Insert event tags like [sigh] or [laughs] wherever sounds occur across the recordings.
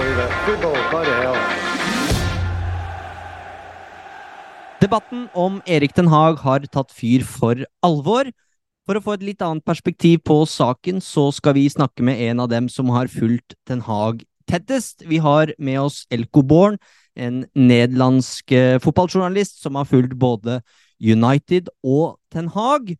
believe. Debatten om Erik Den Haag har tatt fyr for alvor. For å få et litt annet perspektiv på saken, så skal vi snakke med en av dem som har fulgt Den Haag tettest. Vi har med oss Elko Born, en nederlandsk eh, fotballjournalist som har fulgt både United og Den Hag.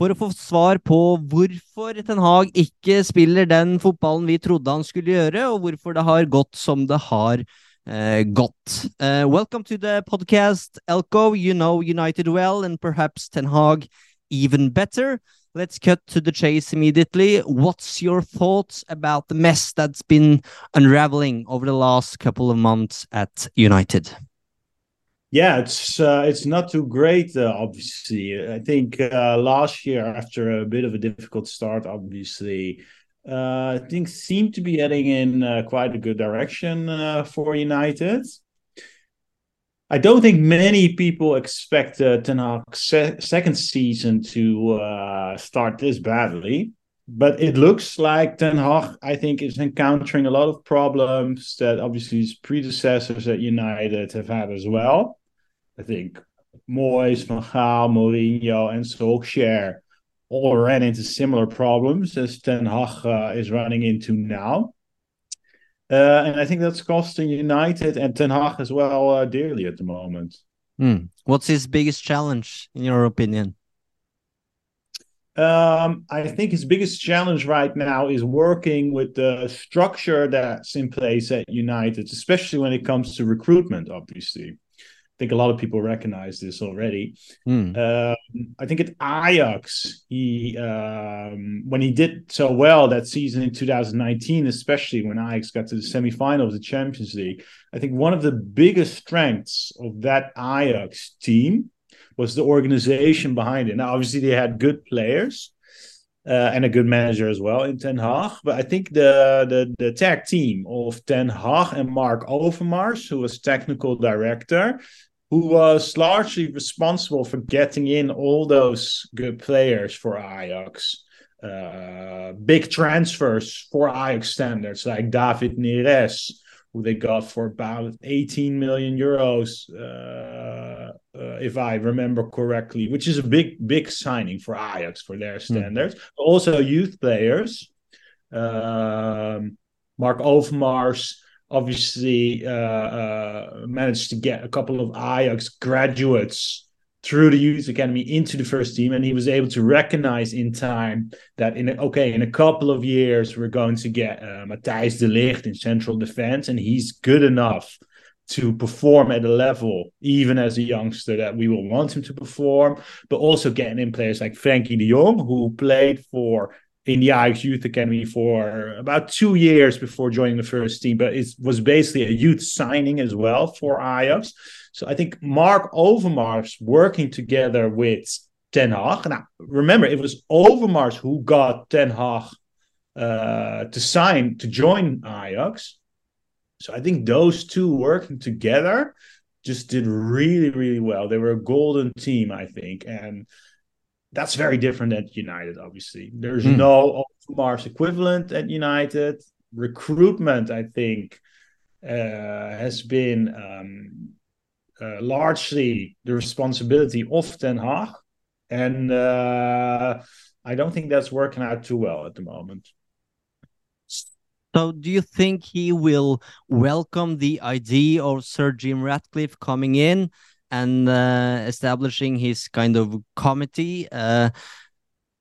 For å få svar på hvorfor Ten Hag ikke spiller den fotballen vi trodde han skulle gjøre, og hvorfor det har gått som det har uh, gått. Uh, welcome to the podcast, Elko. You know United well, and perhaps Ten Hag even better. Let's cut to the chase immediately. What's your thoughts about the mess that's been unraveling over the last couple of months at United? Yeah, it's uh, it's not too great. Uh, obviously, I think uh, last year after a bit of a difficult start, obviously, uh, things seem to be heading in uh, quite a good direction uh, for United. I don't think many people expect uh, Ten Hag's se- second season to uh, start this badly, but it looks like Ten Hag, I think, is encountering a lot of problems that obviously his predecessors at United have had as well. I think Moyes, Van Gaal, Mourinho, and Solskjaer all ran into similar problems as Ten Hag uh, is running into now. Uh, and I think that's costing United and Ten Hag as well uh, dearly at the moment. Hmm. What's his biggest challenge, in your opinion? Um, I think his biggest challenge right now is working with the structure that's in place at United, especially when it comes to recruitment, obviously. Think a lot of people recognize this already. Um, I think at Ajax, he um, when he did so well that season in 2019, especially when Ajax got to the semi-final of the Champions League, I think one of the biggest strengths of that Ajax team was the organization behind it. Now, obviously, they had good players. Uh, and a good manager as well in Ten Hag. But I think the, the the tag team of Ten Hag and Marc Overmars, who was technical director, who was largely responsible for getting in all those good players for Ajax. Uh, big transfers for Ajax standards, like David Neres, who they got for about 18 million euros, uh, uh, if I remember correctly, which is a big, big signing for Ajax for their standards. Also, youth players. Um, Marc Overmars obviously uh, uh, managed to get a couple of Ajax graduates through the youth academy into the first team, and he was able to recognize in time that in okay, in a couple of years we're going to get uh, Matthijs de Ligt in central defense, and he's good enough to perform at a level, even as a youngster, that we will want him to perform. But also getting in players like Frenkie de Jong, who played for in the Ajax Youth Academy for about two years before joining the first team, but it was basically a youth signing as well for Ajax. So I think Marc Overmars working together with Ten Hag. Now, remember, it was Overmars who got Ten Hag uh, to sign to join Ajax. So I think those two working together just did really, really well. They were a golden team, I think, and that's very different at United. Obviously, there's no Overmars equivalent at United. Recruitment, I think, uh, has been um, uh, largely the responsibility of Ten Hag, and uh, I don't think that's working out too well at the moment. So, do you think he will welcome the idea of Sir Jim Ratcliffe coming in and uh, establishing his kind of committee? Uh,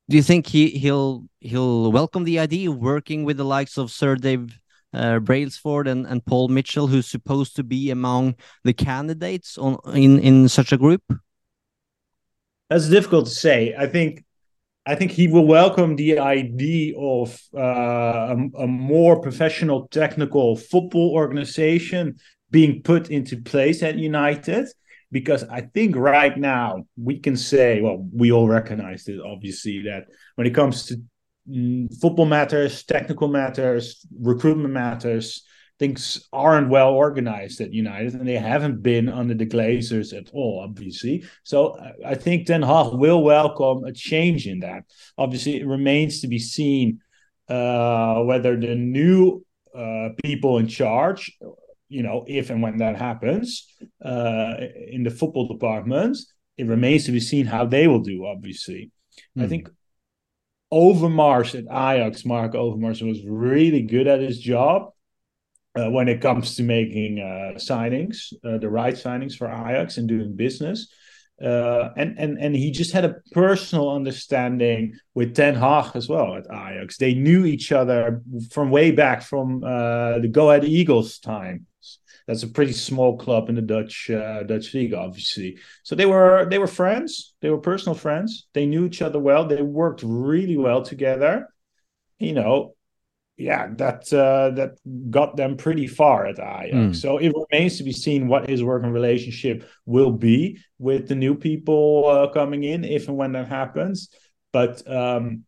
do you think he he'll he'll welcome the idea of working with the likes of Sir Dave uh, Brailsford and, and Paul Mitchell, who's supposed to be among the candidates on in in such a group? That's difficult to say. I think I think he will welcome the idea of uh, a, a, more professional, technical football organization being put into place at United. Because I think right now we can say, well, we all recognize it, obviously, that when it comes to mm, football matters, technical matters, recruitment matters, things aren't well organized at United, and they haven't been under the Glazers at all, obviously. So I think Ten Hag will welcome a change in that. Obviously, it remains to be seen uh, whether the new uh, people in charge, you know, if and when that happens uh, in the football department, it remains to be seen how they will do. Obviously, mm. I hmm. think Overmars at Ajax, Marc Overmars was really good at his job uh, when it comes to making uh, signings, uh, the right signings for Ajax and doing business. Uh, and and and he just had a personal understanding with Ten Hag as well at Ajax. They knew each other from way back from uh, the Go Ahead Eagles time. That's a pretty small club in the Dutch uh, Dutch league, obviously. So they were they were friends. They were personal friends. They knew each other well. They worked really well together. You know, yeah, that uh, that got them pretty far at Ajax. Mm. So it remains to be seen what his working relationship will be with the new people uh, coming in, if and when that happens. But um,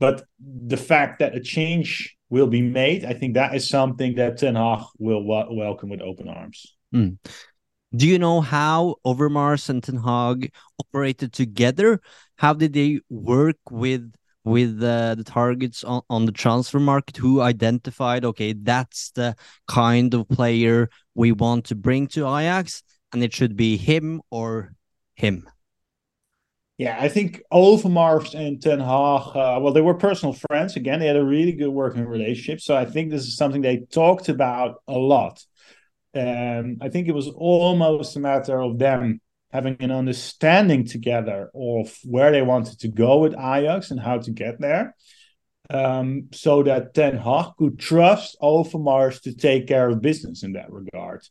but the fact that a change will be made, I think that is something that Ten Hag will welcome with open arms. Mm. Do you know how Overmars and Ten Hag operated together? How did they work with? with uh, the targets on, on the transfer market who identified okay that's the kind of player we want to bring to Ajax and it should be him or him yeah, I think Overmars and Ten Hag, uh, well, they were personal friends. Again, they had a really good working relationship. So I think this is something they talked about a lot. And I think it was almost a matter of them having an understanding together of where they wanted to go with Ajax and how to get there. Um, so that Ten Hag could trust Overmars to take care of business in that regard.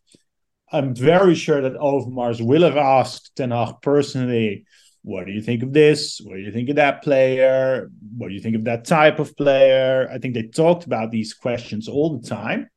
I'm very sure that Overmars will have asked Ten Hag personally, what do you think of this? What do you think of that player? What do you think of that type of player? I think they talked about these questions all the time.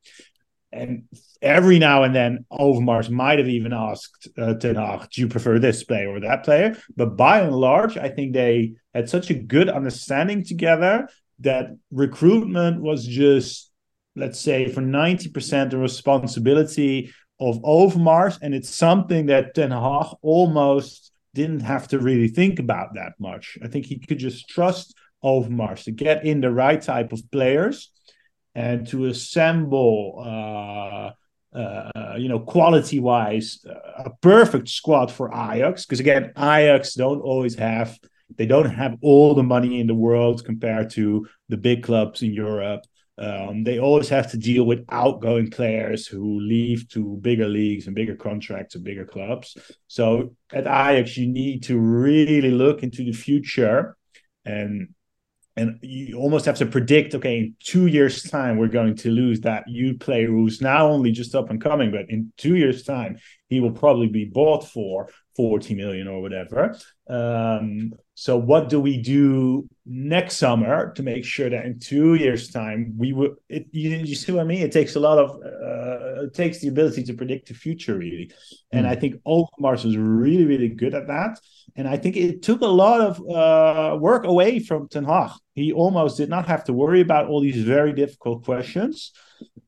And every now and then, Overmars might have even asked uh, Ten Hag, "Do you prefer this player or that player?" But by and large, I think they had such a good understanding together that recruitment was just, let's say, for ninety percent the responsibility of Overmars, and it's something that Ten Hag almost didn't have to really think about that much. I think he could just trust Overmars to get in the right type of players and to assemble, uh, uh, you know, quality wise, uh, a perfect squad for Ajax. Because again, Ajax don't always have, they don't have all the money in the world compared to the big clubs in Europe. Um, they always have to deal with outgoing players who leave to bigger leagues and bigger contracts and bigger clubs. So at Ajax, you need to really look into the future and and you almost have to predict okay in two years time we're going to lose that youth player who's now only just up and coming but in two years time he will probably be bought for 40 million or whatever um, so what do we do next summer to make sure that in two years time we will it, you, you see what i mean it takes a lot of uh, it takes the ability to predict the future really and mm. i think Overmars was really really good at that and i think it took a lot of uh, work away from ten Hag. He almost did not have to worry about all these very difficult questions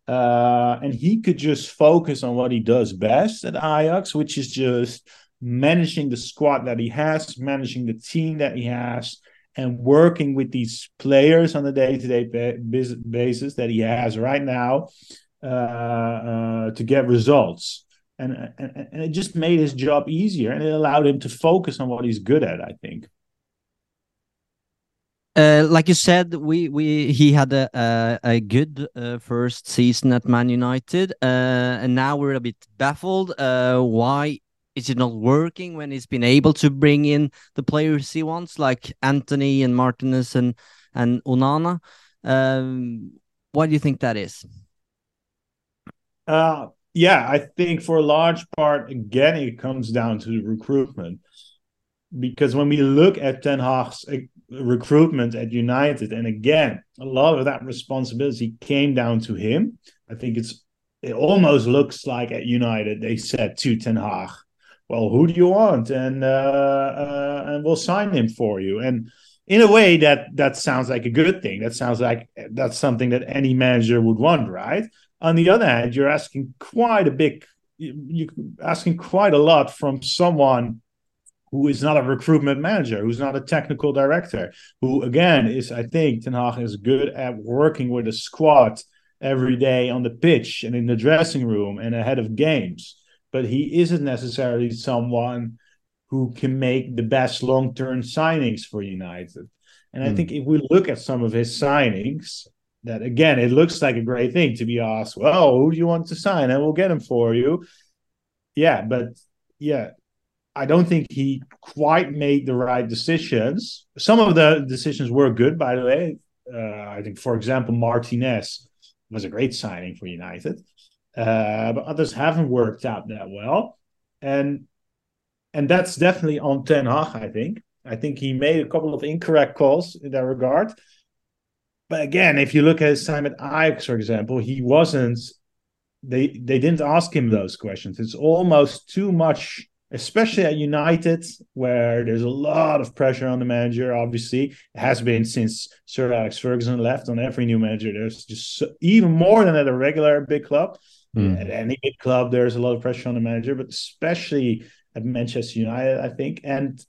uh, and he could just focus on what he does best at ajax which is just managing the squad that he has, managing the team that he has, and working with these players on a day-to-day basis that he has right now. uh, uh, to get results. And, and, and it just made his job easier and it allowed him to focus on what he's good at, I think. Uh, like you said, we we he had a a, a good uh, first season at Man United, uh, and now we're a bit baffled. Uh, why is it not working when he's been able to bring in the players he wants, like Antony and Martinez and and Onana? Um, why do you think that is? Uh, yeah, I think for a large part, again, it comes down to recruitment. Because when we look at Ten Hag's uh, recruitment at United, and again, a lot of that responsibility came down to him. I think it's it almost looks like at United they said to Ten Hag, "Well, who do you want?" and uh, uh, and we'll sign him for you. And in a way, that that sounds like a good thing. That sounds like that's something that any manager would want, right? On the other hand, you're asking quite a big, you're asking quite a lot from someone who is not a recruitment manager, who's not a technical director, who again is, I think, Ten Hag is good at working with a squad every day on the pitch and in the dressing room and ahead of games. But he isn't necessarily someone who can make the best long-term signings for United. And I mm. think if we look at some of his signings, that again, it looks like a great thing to be asked, well, who do you want to sign? And we'll get him for you. Yeah, but yeah, I don't think he quite made the right decisions. Some of the decisions were good, by the way. Uh, I think, for example, Martinez was a great signing for United, uh, but others haven't worked out that well, and and that's definitely on Ten Hag. I think. I think he made a couple of incorrect calls in that regard. But again, if you look at his time at Ajax, for example, he wasn't. They they didn't ask him those questions. It's almost too much, especially at United, where there's a lot of pressure on the manager. Obviously, it has been since Sir Alex Ferguson left. On every new manager, there's just so, even more than at a regular big club. Mm. At any big club, there's a lot of pressure on the manager, but especially at Manchester United, I think. And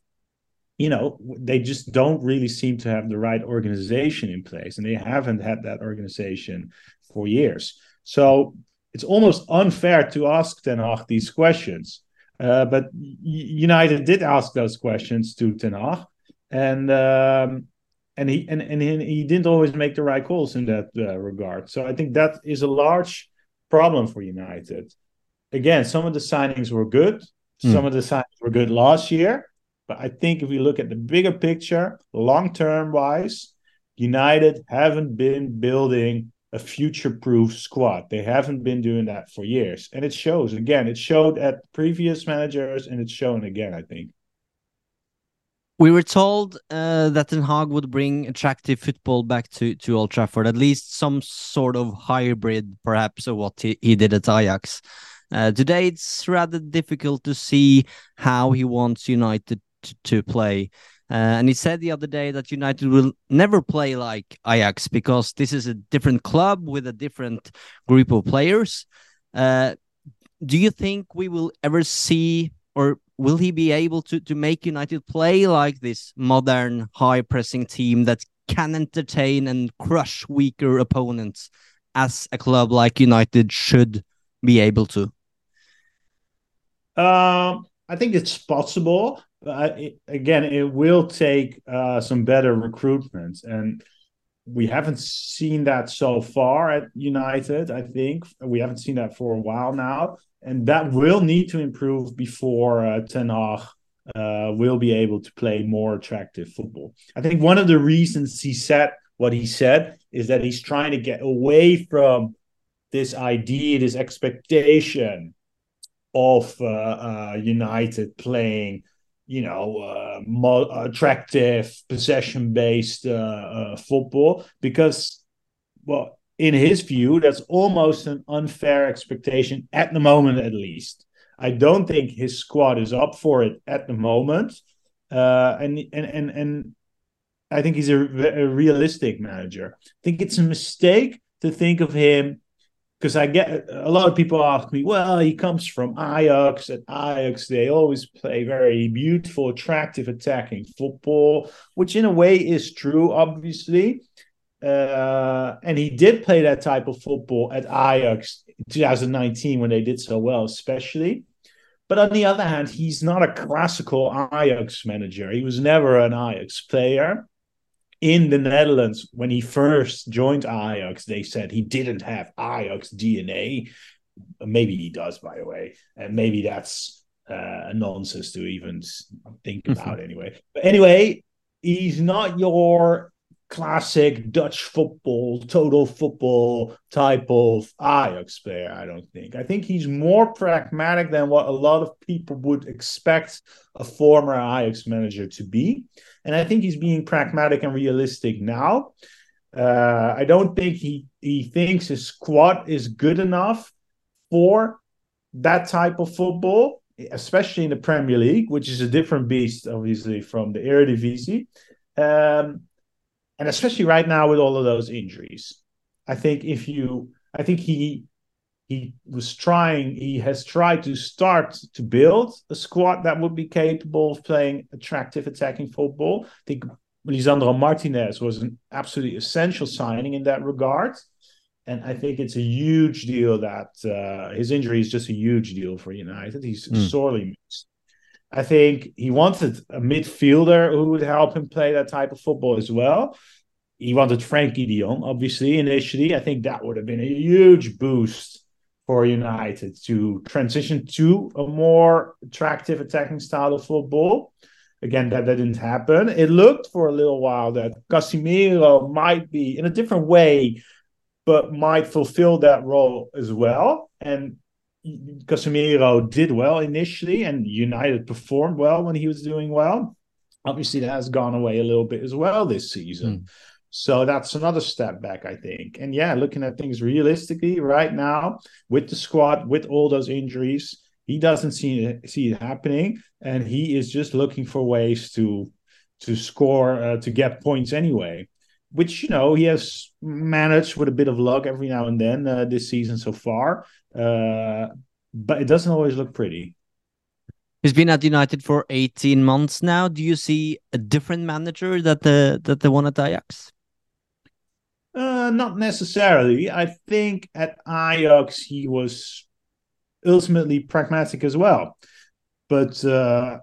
you know they just don't really seem to have the right organization in place and they haven't had that organization for years so it's almost unfair to ask Ten Hag these questions uh, but United did ask those questions to Ten Hag and um, and he and, and he didn't always make the right calls in that uh, regard. So I think that is a large problem for United. Again some of the signings were good. Mm. some of the signings were good last year. But I think if we look at the bigger picture, long term wise, United haven't been building a future proof squad. They haven't been doing that for years. And it shows again, it showed at previous managers and it's shown again, I think. We were told uh, that Ten Hag would bring attractive football back to, to Old Trafford, at least some sort of hybrid, perhaps, of what he, he did at Ajax. Uh, today, it's rather difficult to see how he wants United to, to play. Uh, and he said the other day that United will never play like Ajax because this is a different club with a different group of players. Uh, do you think we will ever see, or will he be able to, to make United play like this modern, high pressing team that can entertain and crush weaker opponents as a club like United should be able to? Um, I think it's possible it, again, it will take uh, some better recruitment, and we haven't seen that so far at United. I think we haven't seen that for a while now, and that will need to improve before uh, Ten Hag uh, will be able to play more attractive football. I think one of the reasons he said what he said is that he's trying to get away from this idea, this expectation of uh, uh, United playing you know, uh, more attractive possession based uh, uh, football because, well, in his view, that's almost an unfair expectation at the moment, at least. I don't think his squad is up for it at the moment, uh, and and and and I think he's a, a realistic manager. I think it's a mistake to think of him because I get a lot of people ask me, well, he comes from Ajax. At Ajax, they always play very beautiful, attractive attacking football, which in a way is true, obviously. Uh, and he did play that type of football at Ajax in 2019 when they did so well, especially. But on the other hand, he's not a classical Ajax manager. He was never an Ajax player. In the Netherlands, when he first joined Ajax, they said he didn't have Ajax DNA. Maybe he does, by the way. And maybe that's uh, nonsense to even think about anyway. But anyway, he's not your classic Dutch football, total football type of Ajax player, I don't think. I think he's more pragmatic than what a lot of people would expect a former Ajax manager to be. And I think he's being pragmatic and realistic now. Uh, I don't think he, he thinks his squad is good enough for that type of football, especially in the Premier League, which is a different beast, obviously, from the Eredivisie. Um, and especially right now with all of those injuries. I think if you, I think he he was trying, he has tried to start to build a squad that would be capable of playing attractive attacking football. I think Lisandro Martinez was an absolutely essential signing in that regard. And I think it's a huge deal that uh, his injury is just a huge deal for United. He's mm. sorely missed. I think he wanted a midfielder who would help him play that type of football as well. He wanted Frenkie de Jong, obviously, initially. I think that would have been a huge boost for United to transition to a more attractive attacking style of football. Again, that, that didn't happen. It looked for a little while that Casemiro might be in a different way, but might fulfill that role as well. And Casemiro did well initially, and United performed well when he was doing well. Obviously, that has gone away a little bit as well this season. Mm. So that's another step back, I think. And yeah, looking at things realistically right now with the squad, with all those injuries, he doesn't see it, see it happening, and he is just looking for ways to to score uh, to get points anyway which you know he has managed with a bit of luck every now and then uh, this season so far. Uh, but it doesn't always look pretty. He's been at United for 18 months now. Do you see a different manager that the that the one at Ajax? Uh, not necessarily. I think at Ajax he was ultimately pragmatic as well, but uh,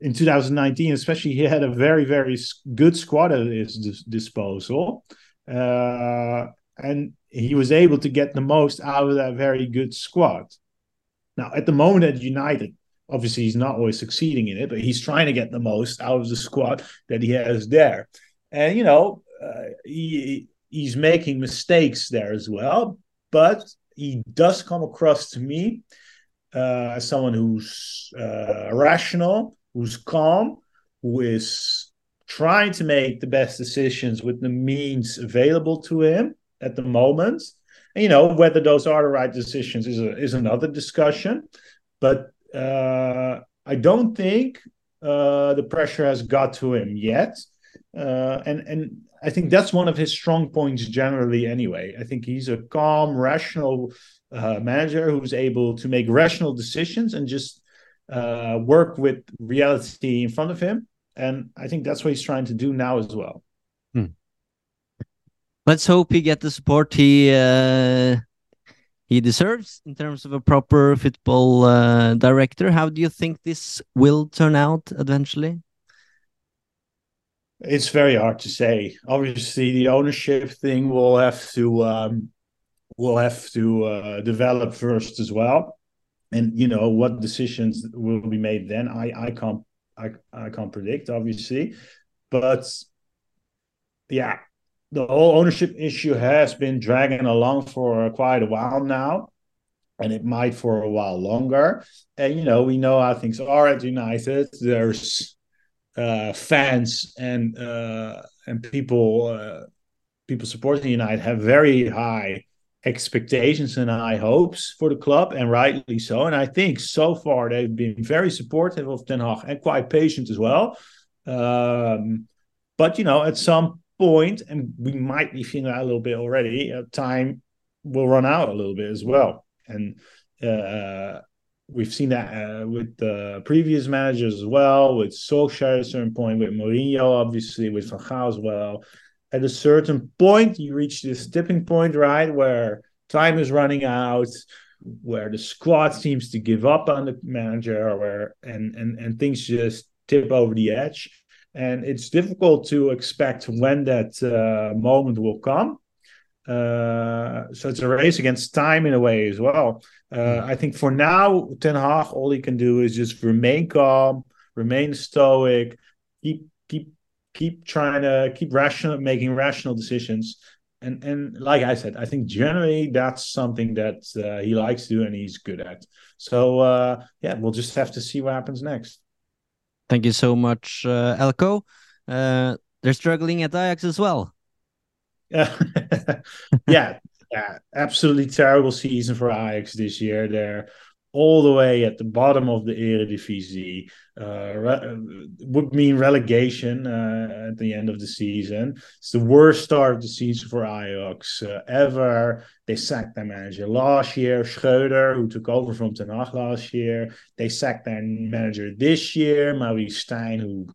in 2019, especially, he had a very, very good squad at his disposal. Uh, and he was able to get the most out of that very good squad. Now, at the moment at United, obviously he's not always succeeding in it, but he's trying to get the most out of the squad that he has there. And, you know, uh, he, he's making mistakes there as well, but he does come across to me uh, as someone who's uh, rational, who's calm, who is trying to make the best decisions with the means available to him at the moment. And, you know, whether those are the right decisions is, a, is another discussion. But uh, I don't think uh, the pressure has got to him yet. Uh, and, and I think that's one of his strong points generally, anyway. I think he's a calm, rational uh, manager who's able to make rational decisions and just uh, work with reality in front of him. And I think that's what he's trying to do now as well. Hmm. Let's hope he get the support he uh, he deserves in terms of a proper football uh, director. How do you think this will turn out eventually? It's very hard to say. Obviously, the ownership thing will have to um, will have to uh, develop first as well and you know what decisions will be made then i i can't i, I can't predict obviously. But yeah the whole ownership issue has been dragging along for quite a while now and it might for a while longer. And you know we know how things are at united. There's uh, fans and uh, and people uh, people supporting united have very high expectations and high hopes for the club, and rightly so. And I think so far they've been very supportive of Ten Hag and quite patient as well. Um, but you know, at some point, and we might be feeling that a little bit already, uh, time will run out a little bit as well. And uh, we've seen that uh, with the previous managers as well, with Solskjaer at a certain point, with Mourinho, obviously, with Van Gaal as well. At a certain point, you reach this tipping point, right, where time is running out, where the squad seems to give up on the manager, where and and and things just tip over the edge, and it's difficult to expect when that uh, moment will come. Uh, so it's a race against time in a way as well. Uh, I think for now, Ten Hag, all he can do is just remain calm, remain stoic, keep keep keep trying to keep rational, making rational decisions. And and like I said, I think generally that's something that uh, he likes to do and he's good at. So uh, yeah, we'll just have to see what happens next. Thank you so much, uh, Elko. Uh, they're struggling at Ajax as well. [laughs] yeah, yeah, absolutely terrible season for Ajax this year. They're all the way at the bottom of the Eredivisie. Uh, re- would mean relegation uh, at the end of the season. It's the worst start of the season for Ajax uh, ever. They sacked their manager last year, Schreuder, who took over from Ten Hag last year. They sacked their manager this year, Maurice Steijn, who,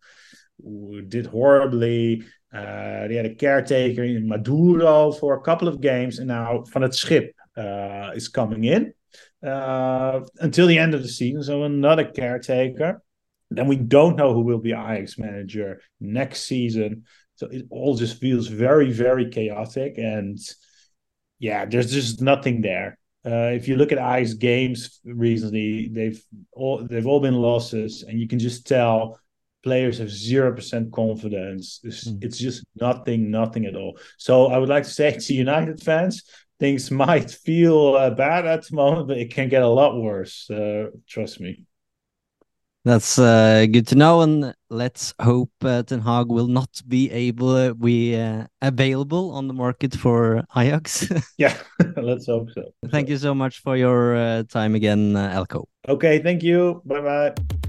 who did horribly. Uh, they had a caretaker in Maduro for a couple of games, and now Van het Schip uh, is coming in uh, until the end of the season. So another caretaker. Then we don't know who will be Ajax manager next season. So it all just feels very, very chaotic. And yeah, there's just nothing there. Uh, if you look at Ajax games recently, they've all they've all been losses, and you can just tell players have zero percent confidence. It's, mm. it's just nothing, nothing at all. So I would like to say [laughs] to United fans, things [laughs] might feel uh, bad at the moment, but it can get a lot worse. Uh, trust me. That's uh, good to know, and let's hope uh, Ten Hag will not be able uh, be uh, available on the market for Ajax. [laughs] yeah, [laughs] let's hope so. Thank you so much for your uh, time again, Elko. Okay, thank you. Bye bye.